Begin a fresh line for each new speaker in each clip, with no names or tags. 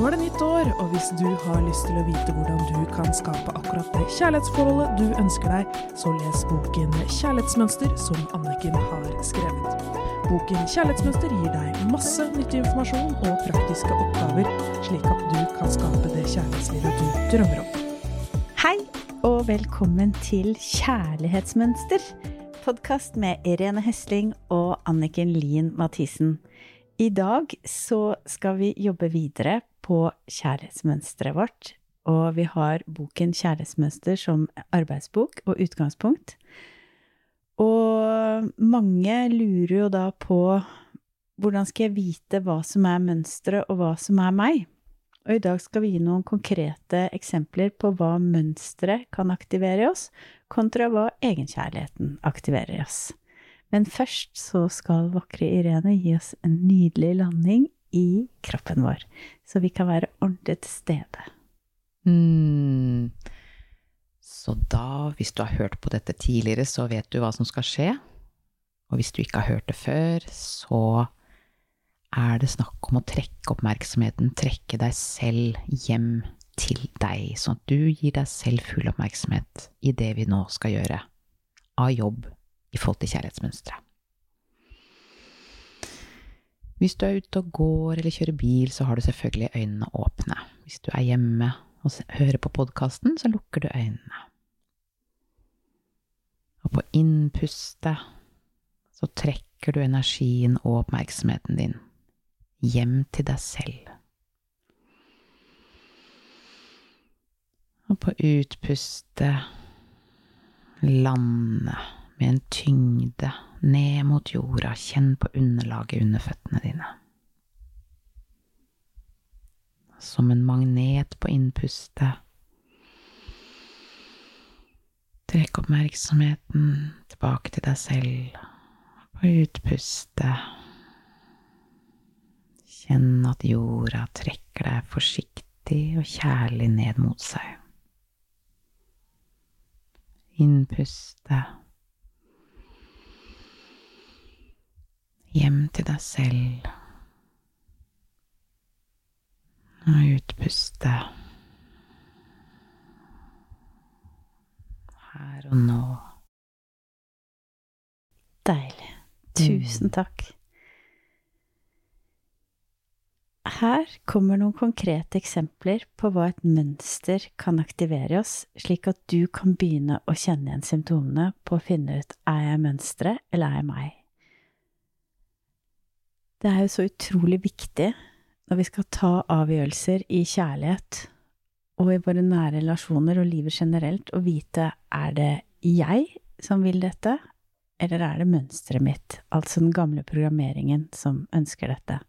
Nå er det nytt år, og hvis du har lyst til å vite hvordan du kan skape akkurat det kjærlighetsforholdet du ønsker deg, så les boken Kjærlighetsmønster som Anniken har skrevet. Boken Kjærlighetsmønster gir deg masse nyttig informasjon og praktiske oppgaver, slik at du kan skape det kjærlighetslivet du drømmer om.
Hei, og velkommen til Kjærlighetsmønster. Podkast med Irene Hesling og Anniken Lien Mathisen. I dag så skal vi jobbe videre på kjærlighetsmønsteret vårt. Og vi har boken Kjærlighetsmønster som arbeidsbok og utgangspunkt. Og mange lurer jo da på hvordan skal jeg vite hva som er mønsteret, og hva som er meg? Og i dag skal vi gi noen konkrete eksempler på hva mønsteret kan aktivere i oss, kontra hva egenkjærligheten aktiverer i oss. Men først så skal vakre Irene gi oss en nydelig landing i kroppen vår, så vi kan være ordentlig til stede.
Mm. Så da, hvis du har hørt på dette tidligere, så vet du hva som skal skje. Og hvis du ikke har hørt det før, så er det snakk om å trekke oppmerksomheten, trekke deg selv hjem til deg, sånn at du gir deg selv full oppmerksomhet i det vi nå skal gjøre av jobb i forhold til kjærlighetsmønsteret. Hvis du er ute og går eller kjører bil, så har du selvfølgelig øynene åpne. Hvis du er hjemme og hører på podkasten, så lukker du øynene. Og på innpustet så trekker du energien og oppmerksomheten din hjem til deg selv. Og på utpustet lande med en tyngde ned mot jorda. Kjenn på underlaget under føttene dine. Som en magnet på innpustet. Trekk oppmerksomheten tilbake til deg selv. På utpustet. Kjenn at jorda trekker deg forsiktig og kjærlig ned mot seg. Innpustet. Hjem til deg selv. Og utpuste her og nå.
Deilig. Tusen takk. Her kommer noen konkrete eksempler på hva et mønster kan aktivere oss, slik at du kan begynne å kjenne igjen symptomene på å finne ut er jeg mønsteret eller er jeg meg. Det er jo så utrolig viktig når vi skal ta avgjørelser i kjærlighet og i våre nære relasjoner og livet generelt, å vite er det jeg som vil dette, eller er det mønsteret mitt, altså den gamle programmeringen, som ønsker dette.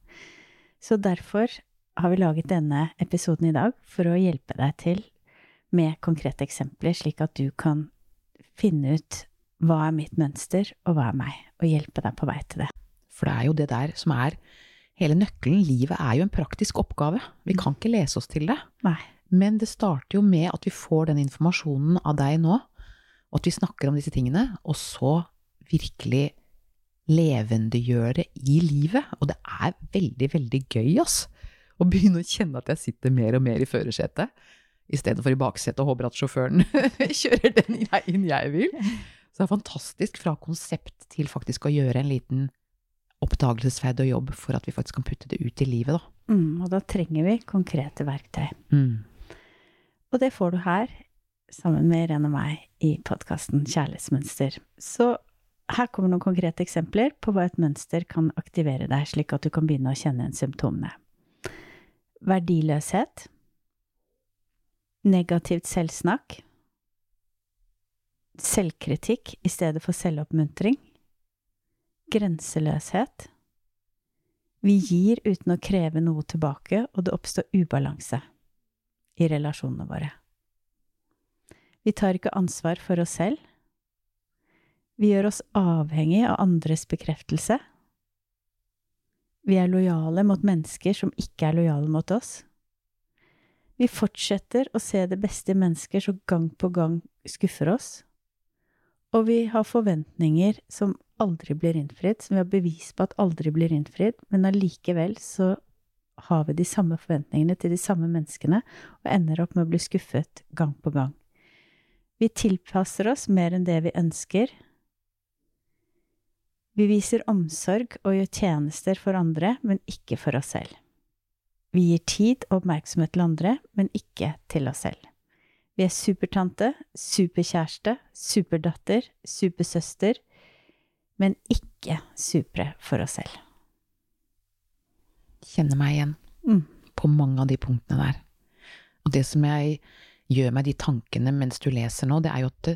Så derfor har vi laget denne episoden i dag for å hjelpe deg til med konkrete eksempler, slik at du kan finne ut hva er mitt mønster, og hva er meg, og hjelpe deg på vei til det.
For det er jo det der som er hele nøkkelen. Livet er jo en praktisk oppgave. Vi kan ikke lese oss til det.
Nei.
Men det starter jo med at vi får den informasjonen av deg nå, og at vi snakker om disse tingene, og så virkelig levendegjøre i livet. Og det er veldig, veldig gøy, ass. Å begynne å kjenne at jeg sitter mer og mer i førersetet, i stedet for i baksetet og håper at sjåføren kjører den veien jeg vil. Så det er fantastisk fra konsept til faktisk å gjøre en liten oppdagelsesferd og jobb for at vi faktisk kan putte det ut i livet, da.
Mm, og da trenger vi konkrete verktøy.
Mm.
Og det får du her, sammen med Irene og meg, i podkasten Kjærlighetsmønster. Så her kommer noen konkrete eksempler på hva et mønster kan aktivere deg, slik at du kan begynne å kjenne igjen symptomene. Verdiløshet. Negativt selvsnakk. Selvkritikk i stedet for selvoppmuntring grenseløshet. Vi gir uten å kreve noe tilbake, og det oppstår ubalanse i relasjonene våre. Vi tar ikke ansvar for oss selv. Vi gjør oss avhengig av andres bekreftelse. Vi er lojale mot mennesker som ikke er lojale mot oss. Vi fortsetter å se det beste i mennesker som gang på gang skuffer oss. Og vi har forventninger som aldri blir innfridd, som vi har bevis på at aldri blir innfridd, men allikevel så har vi de samme forventningene til de samme menneskene, og ender opp med å bli skuffet gang på gang. Vi tilpasser oss mer enn det vi ønsker. Vi viser omsorg og gjør tjenester for andre, men ikke for oss selv. Vi gir tid og oppmerksomhet til andre, men ikke til oss selv. Vi er supertante, superkjæreste, superdatter, supersøster, men ikke supre for oss selv.
Kjenner meg igjen
Mm.
på mange av de punktene der. Og det som jeg gjør meg de tankene mens du leser nå, det er jo at det,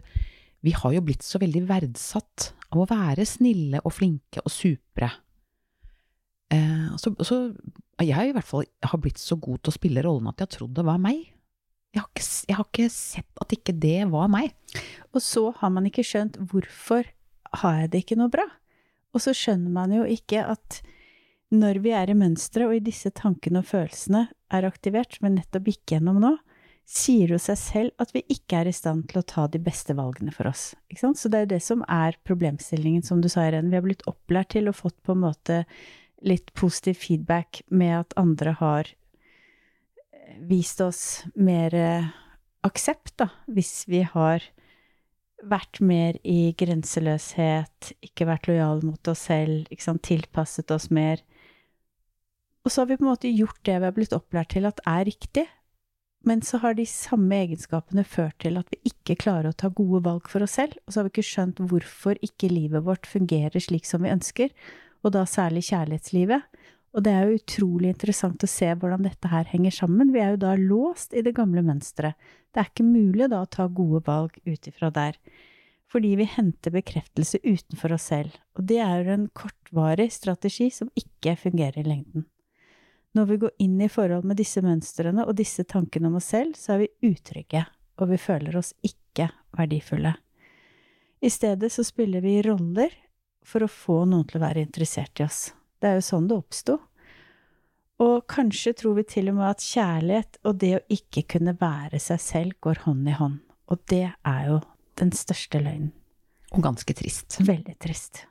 vi har jo blitt så veldig verdsatt av å være snille og flinke og supre. Eh, så, så jeg i hvert fall har blitt så god til å spille rollen at jeg har trodd det var meg. Jeg har, ikke, jeg har ikke sett at ikke det var meg.
Og så har man ikke skjønt hvorfor har jeg det ikke noe bra? Og så skjønner man jo ikke at når vi er i mønsteret, og i disse tankene og følelsene er aktivert, som jeg nettopp gikk gjennom nå, sier jo seg selv at vi ikke er i stand til å ta de beste valgene for oss. Så det er det som er problemstillingen, som du sa, Irene. Vi har blitt opplært til og fått på en måte litt positiv feedback med at andre har vist oss mer eh, aksept, da, hvis vi har vært mer i grenseløshet, ikke vært lojale mot oss selv, ikke sant, tilpasset oss mer. Og så har vi på en måte gjort det vi har blitt opplært til at er riktig, men så har de samme egenskapene ført til at vi ikke klarer å ta gode valg for oss selv, og så har vi ikke skjønt hvorfor ikke livet vårt fungerer slik som vi ønsker, og da særlig kjærlighetslivet. Og det er jo utrolig interessant å se hvordan dette her henger sammen. Vi er jo da låst i det gamle mønsteret. Det er ikke mulig da å ta gode valg ut ifra der. Fordi vi henter bekreftelse utenfor oss selv. Og det er jo en kortvarig strategi som ikke fungerer i lengden. Når vi går inn i forhold med disse mønstrene og disse tankene om oss selv, så er vi utrygge, og vi føler oss ikke verdifulle. I stedet så spiller vi roller for å få noen til å være interessert i oss. Det er jo sånn det oppsto. Og kanskje tror vi til og med at kjærlighet og det å ikke kunne være seg selv går hånd i hånd. Og det er jo den største løgnen.
Og ganske trist.
Veldig trist.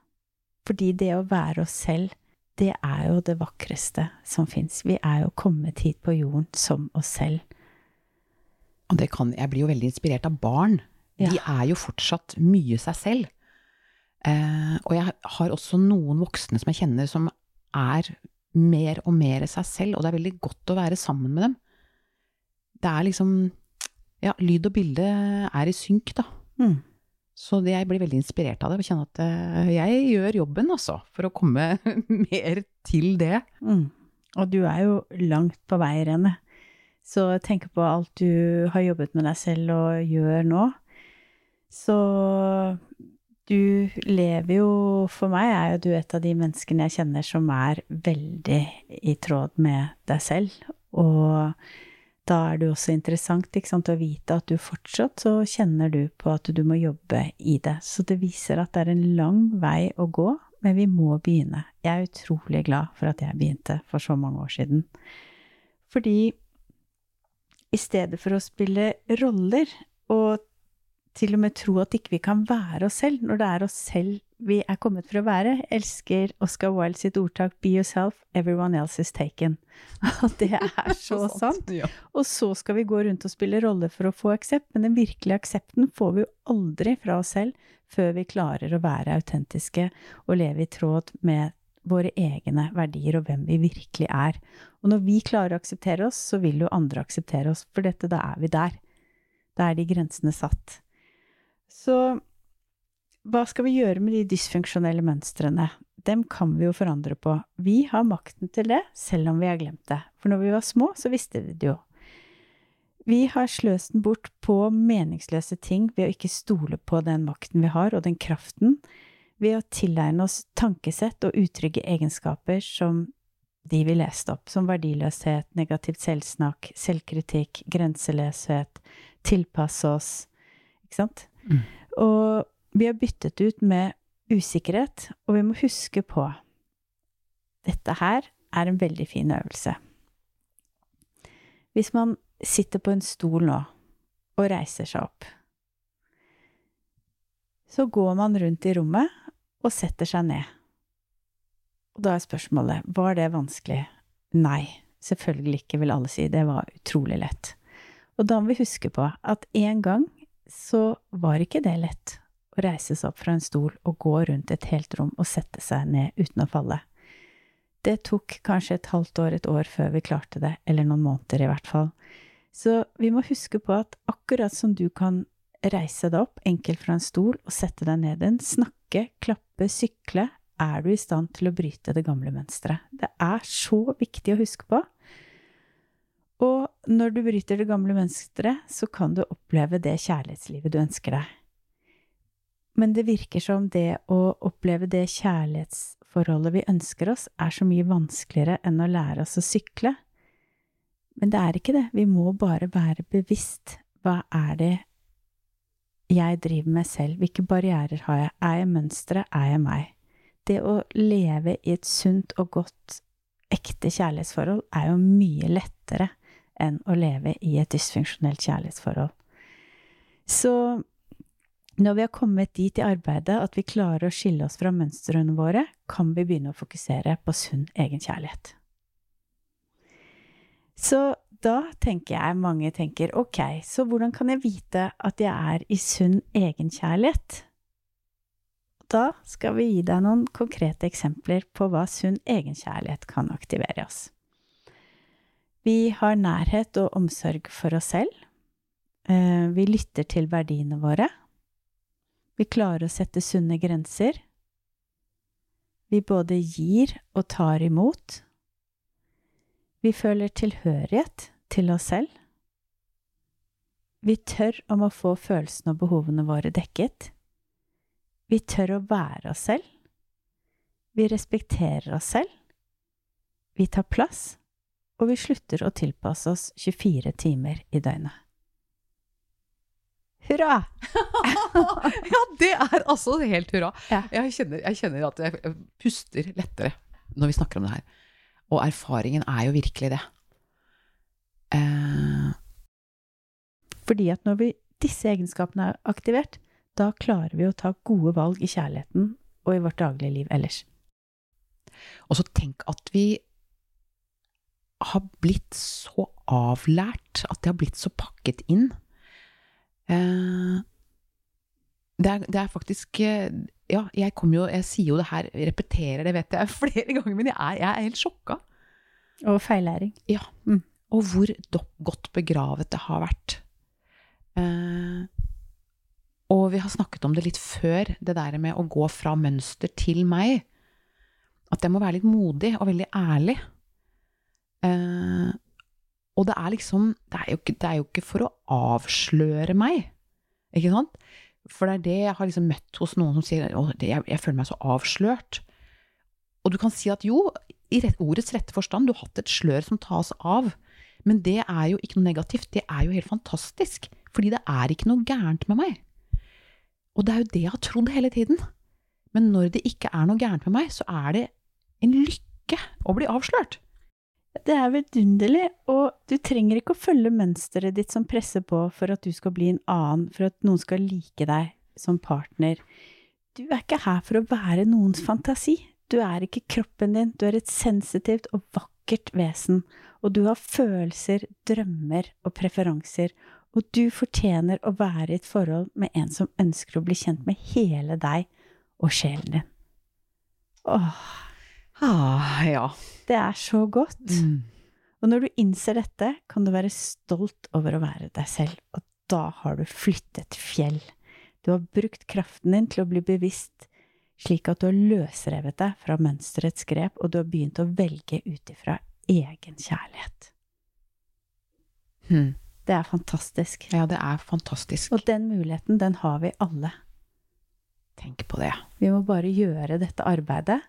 Fordi det å være oss selv, det er jo det vakreste som fins. Vi er jo kommet hit på jorden som oss selv.
Og det kan, jeg blir jo veldig inspirert av barn. De er jo fortsatt mye seg selv. Eh, og jeg har også noen voksne som jeg kjenner som er mer og mer seg selv, og det er veldig godt å være sammen med dem. Det er liksom Ja, lyd og bilde er i synk, da.
Mm.
Så jeg blir veldig inspirert av det, og kjenner at eh, jeg gjør jobben, altså, for å komme mer til det.
Mm. Og du er jo langt på vei, Rene. Så tenk på alt du har jobbet med deg selv og gjør nå. Så du lever jo For meg er jo du et av de menneskene jeg kjenner som er veldig i tråd med deg selv. Og da er det jo også interessant sant, å vite at du fortsatt så kjenner du på at du må jobbe i det. Så det viser at det er en lang vei å gå, men vi må begynne. Jeg er utrolig glad for at jeg begynte for så mange år siden. Fordi i stedet for å spille roller og til og med tro at ikke vi kan være oss selv, når det er oss selv vi er kommet for å være. Elsker Oscar Wilde sitt ordtak 'Be yourself, everyone else is taken'. Og det er så sant. Og så skal vi gå rundt og spille roller for å få aksept, men den virkelige aksepten får vi jo aldri fra oss selv før vi klarer å være autentiske og leve i tråd med våre egne verdier og hvem vi virkelig er. Og når vi klarer å akseptere oss, så vil jo andre akseptere oss, for dette, da er vi der. Da er de grensene satt. Så hva skal vi gjøre med de dysfunksjonelle mønstrene? Dem kan vi jo forandre på. Vi har makten til det, selv om vi har glemt det. For når vi var små, så visste vi det jo. Vi har sløst den bort på meningsløse ting ved å ikke stole på den makten vi har, og den kraften, ved å tilegne oss tankesett og utrygge egenskaper som de vi leste opp, som verdiløshet, negativt selvsnakk, selvkritikk, grenseløshet, tilpasse oss, ikke sant?
Mm.
Og vi har byttet ut med usikkerhet, og vi må huske på dette her er en veldig fin øvelse. Hvis man sitter på en stol nå og reiser seg opp, så går man rundt i rommet og setter seg ned. Og da er spørsmålet var det vanskelig? Nei, Selvfølgelig ikke, vil alle si. Det var utrolig lett. Og da må vi huske på at en gang så var ikke det lett å reise seg opp fra en stol og gå rundt et helt rom og sette seg ned uten å falle. Det tok kanskje et halvt år, et år før vi klarte det, eller noen måneder i hvert fall. Så vi må huske på at akkurat som du kan reise deg opp enkelt fra en stol og sette deg ned igjen, snakke, klappe, sykle, er du i stand til å bryte det gamle mønsteret. Det er så viktig å huske på. Og når du bryter det gamle mønsteret, så kan du oppleve det kjærlighetslivet du ønsker deg. Men det virker som det å oppleve det kjærlighetsforholdet vi ønsker oss, er så mye vanskeligere enn å lære oss å sykle. Men det er ikke det. Vi må bare være bevisst. Hva er det jeg driver med selv? Hvilke barrierer har jeg? Er jeg mønsteret? Er jeg meg? Det å leve i et sunt og godt, ekte kjærlighetsforhold er jo mye lettere enn å leve i et dysfunksjonelt kjærlighetsforhold. Så når vi har kommet dit i arbeidet at vi klarer å skille oss fra mønstrene våre, kan vi begynne å fokusere på sunn egenkjærlighet. Så da tenker jeg mange tenker ok, så hvordan kan jeg vite at jeg er i sunn egenkjærlighet? Da skal vi gi deg noen konkrete eksempler på hva sunn egenkjærlighet kan aktivere oss. Vi har nærhet og omsorg for oss selv. Eh, vi lytter til verdiene våre. Vi klarer å sette sunne grenser. Vi både gir og tar imot. Vi føler tilhørighet til oss selv. Vi tør om å få følelsene og behovene våre dekket. Vi tør å være oss selv. Vi respekterer oss selv. Vi tar plass, og vi slutter å tilpasse oss 24 timer i døgnet. Hurra!
ja, det er altså helt hurra.
Ja.
Jeg, kjenner, jeg kjenner at jeg puster lettere når vi snakker om det her. Og erfaringen er jo virkelig det. Eh,
Fordi at når vi, disse egenskapene er aktivert, da klarer vi å ta gode valg i kjærligheten og i vårt daglige liv ellers.
og så tenk at vi har blitt så avlært, at det har blitt så pakket inn. Eh, det, er, det er faktisk eh, Ja, jeg kommer jo Jeg sier jo det her, repeterer det, vet jeg, flere ganger, men jeg er, jeg er helt sjokka.
Og feillæring.
Ja.
Mm.
Og hvor godt begravet det har vært. Eh, og vi har snakket om det litt før, det der med å gå fra mønster til meg. At jeg må være litt modig og veldig ærlig. Eh, og det er liksom det er, ikke, det er jo ikke for å avsløre meg, ikke sant? For det er det jeg har liksom møtt hos noen som sier at jeg, jeg føler meg så avslørt. Og du kan si at jo, i rett, ordets rette forstand, du har hatt et slør som tas av. Men det er jo ikke noe negativt, det er jo helt fantastisk. Fordi det er ikke noe gærent med meg. Og det er jo det jeg har trodd hele tiden. Men når det ikke er noe gærent med meg, så er det en lykke å bli avslørt.
Det er vidunderlig, og du trenger ikke å følge mønsteret ditt som presser på for at du skal bli en annen, for at noen skal like deg som partner. Du er ikke her for å være noens fantasi. Du er ikke kroppen din, du er et sensitivt og vakkert vesen, og du har følelser, drømmer og preferanser, og du fortjener å være i et forhold med en som ønsker å bli kjent med hele deg og sjelen din. Åh,
Ah, ja.
det er så godt.
Mm.
Og når du innser dette, kan du være stolt over å være deg selv, og da har du flyttet fjell. Du har brukt kraften din til å bli bevisst, slik at du har løsrevet deg fra mønsterets grep, og du har begynt å velge ut ifra egen kjærlighet.
Mm.
Det er fantastisk.
Ja, det er fantastisk.
Og den muligheten, den har vi alle.
Tenk på det.
Vi må bare gjøre dette arbeidet.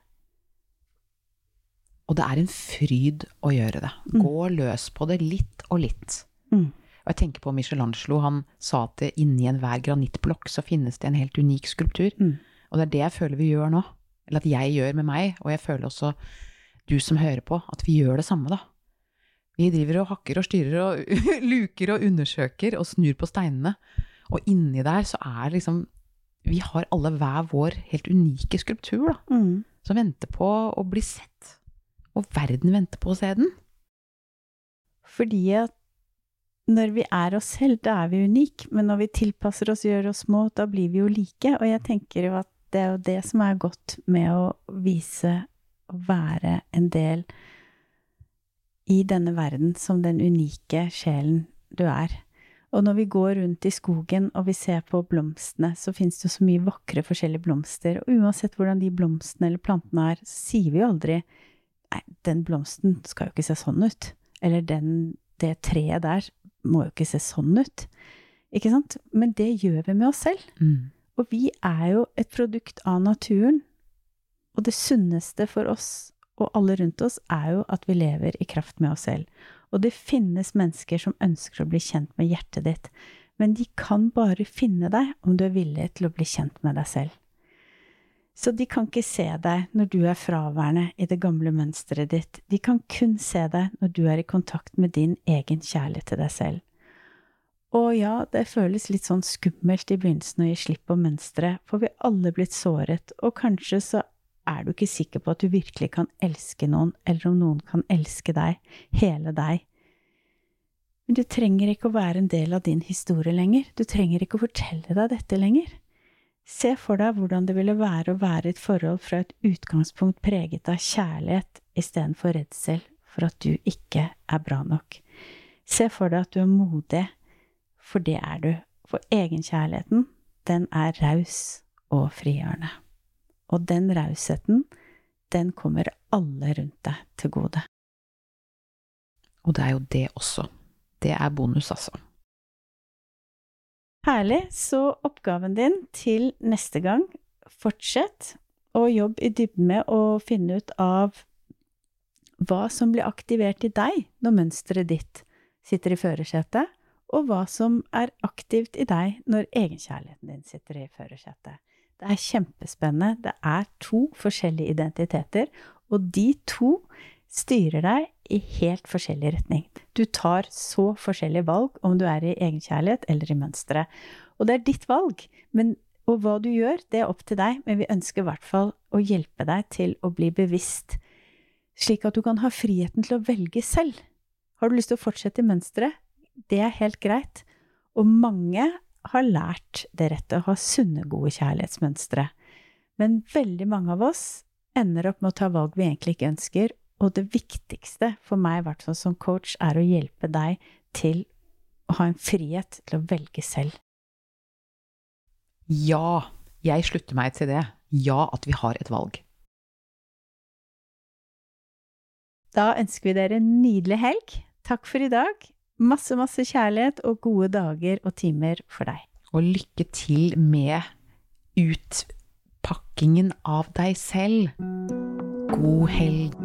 Og det er en fryd å gjøre det.
Mm.
Gå løs på det litt og litt.
Mm.
Og jeg tenker på Michelangelo, han sa at inni enhver granittblokk så finnes det en helt unik skulptur.
Mm.
Og det er det jeg føler vi gjør nå. Eller at jeg gjør med meg, og jeg føler også du som hører på, at vi gjør det samme, da. Vi driver og hakker og styrer og luker og undersøker og snur på steinene. Og inni der så er det liksom Vi har alle hver vår helt unike skulptur, da.
Mm.
Som venter på å bli sett. Og verden venter på å se den.
Fordi at når vi er oss selv, da er vi unike, men når vi tilpasser oss gjør oss små, da blir vi jo like. Og jeg tenker jo at det er jo det som er godt med å vise å være en del i denne verden som den unike sjelen du er. Og når vi går rundt i skogen og vi ser på blomstene, så finnes det jo så mye vakre forskjellige blomster, og uansett hvordan de blomstene eller plantene er, så sier vi jo aldri Nei, den blomsten skal jo ikke se sånn ut. Eller den, det treet der må jo ikke se sånn ut. Ikke sant? Men det gjør vi med oss selv.
Mm.
Og vi er jo et produkt av naturen. Og det sunneste for oss og alle rundt oss er jo at vi lever i kraft med oss selv. Og det finnes mennesker som ønsker å bli kjent med hjertet ditt, men de kan bare finne deg om du er villig til å bli kjent med deg selv. Så de kan ikke se deg når du er fraværende i det gamle mønsteret ditt, de kan kun se deg når du er i kontakt med din egen kjærlighet til deg selv. Og ja, det føles litt sånn skummelt i begynnelsen å gi slipp på mønsteret, for vi er alle blitt såret, og kanskje så er du ikke sikker på at du virkelig kan elske noen, eller om noen kan elske deg, hele deg. Men du trenger ikke å være en del av din historie lenger, du trenger ikke å fortelle deg dette lenger. Se for deg hvordan det ville være å være i et forhold fra et utgangspunkt preget av kjærlighet istedenfor redsel for at du ikke er bra nok. Se for deg at du er modig, for det er du. For egenkjærligheten, den er raus og frigjørende. Og den rausheten, den kommer alle rundt deg til gode.
Og det er jo det også. Det er bonus, altså.
Herlig. Så oppgaven din til neste gang, fortsett å jobbe i dybden med å finne ut av hva som blir aktivert i deg når mønsteret ditt sitter i førersetet, og hva som er aktivt i deg når egenkjærligheten din sitter i førersetet. Det er kjempespennende. Det er to forskjellige identiteter, og de to styrer deg i helt forskjellig retning. Du tar så forskjellige valg om du er i egenkjærlighet eller i mønsteret. Og det er ditt valg, men, og hva du gjør, det er opp til deg, men vi ønsker i hvert fall å hjelpe deg til å bli bevisst, slik at du kan ha friheten til å velge selv. Har du lyst til å fortsette i mønsteret? Det er helt greit. Og mange har lært det rette, å ha sunne, gode kjærlighetsmønstre. Men veldig mange av oss ender opp med å ta valg vi egentlig ikke ønsker, og det viktigste for meg, i hvert fall som coach, er å hjelpe deg til å ha en frihet til å velge selv.
Ja, jeg slutter meg til det. Ja, at vi har et valg.
Da ønsker vi dere en nydelig helg. Takk for i dag. Masse, masse kjærlighet og gode dager og timer for deg.
Og lykke til med utpakkingen av deg selv. God helg.